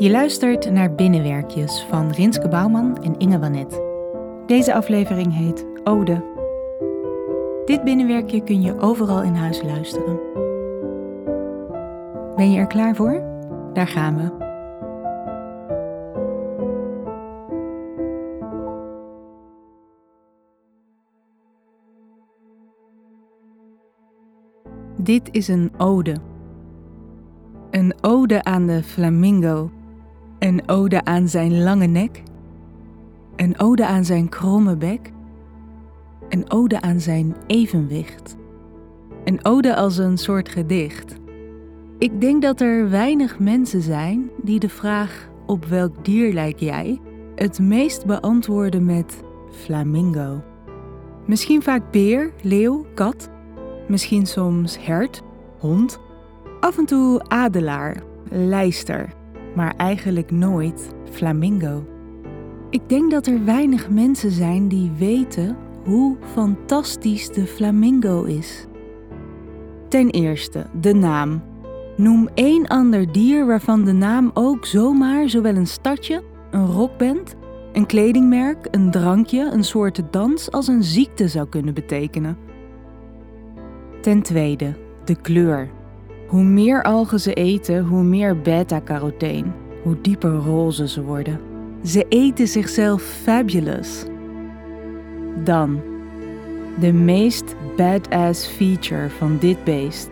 Je luistert naar Binnenwerkjes van Rinske Bouwman en Inge Wanet. Deze aflevering heet Ode. Dit binnenwerkje kun je overal in huis luisteren. Ben je er klaar voor? Daar gaan we. Dit is een ode. Een ode aan de flamingo. Een ode aan zijn lange nek. Een ode aan zijn kromme bek. Een ode aan zijn evenwicht. Een ode als een soort gedicht. Ik denk dat er weinig mensen zijn die de vraag op welk dier lijk jij het meest beantwoorden met flamingo. Misschien vaak beer, leeuw, kat, misschien soms hert, hond, af en toe adelaar, lijster, maar eigenlijk nooit flamingo. Ik denk dat er weinig mensen zijn die weten hoe fantastisch de flamingo is. Ten eerste, de naam. Noem één ander dier waarvan de naam ook zomaar zowel een stadje, een rockband, een kledingmerk, een drankje, een soort dans als een ziekte zou kunnen betekenen. Ten tweede, de kleur. Hoe meer algen ze eten, hoe meer beta-carotene, hoe dieper roze ze worden. Ze eten zichzelf fabulous. Dan, de meest badass feature van dit beest.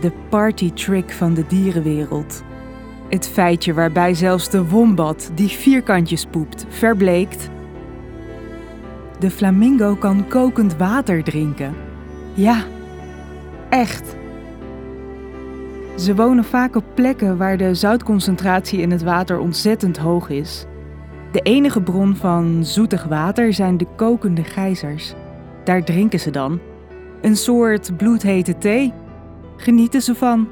De party trick van de dierenwereld. Het feitje waarbij zelfs de wombat, die vierkantjes poept, verbleekt. De flamingo kan kokend water drinken. Ja, echt. Ze wonen vaak op plekken waar de zoutconcentratie in het water ontzettend hoog is. De enige bron van zoetig water zijn de kokende gijzers. Daar drinken ze dan. Een soort bloedhete thee. Genieten ze van.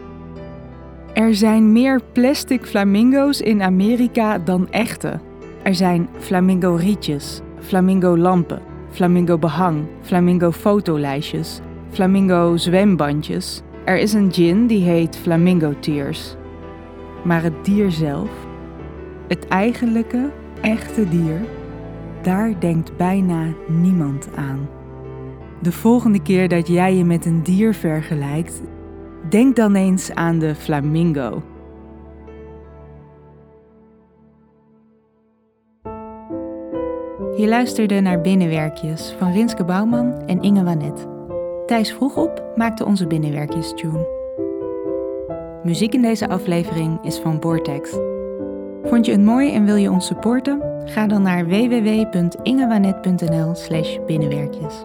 Er zijn meer plastic flamingo's in Amerika dan echte. Er zijn flamingo rietjes, flamingo lampen, flamingo Er is een gin die heet Flamingo Tears. Maar het dier zelf, het eigenlijke, echte dier, daar denkt bijna niemand aan. De volgende keer dat jij je met een dier vergelijkt, denk dan eens aan de flamingo. Je luisterde naar Binnenwerkjes van Rinske Bouwman en Inge Wanet. Thijs vroeg op maakte onze binnenwerkjes tune. Muziek in deze aflevering is van Vortex. Vond je het mooi en wil je ons supporten? Ga dan naar www.ingewanet.nl/binnenwerkjes.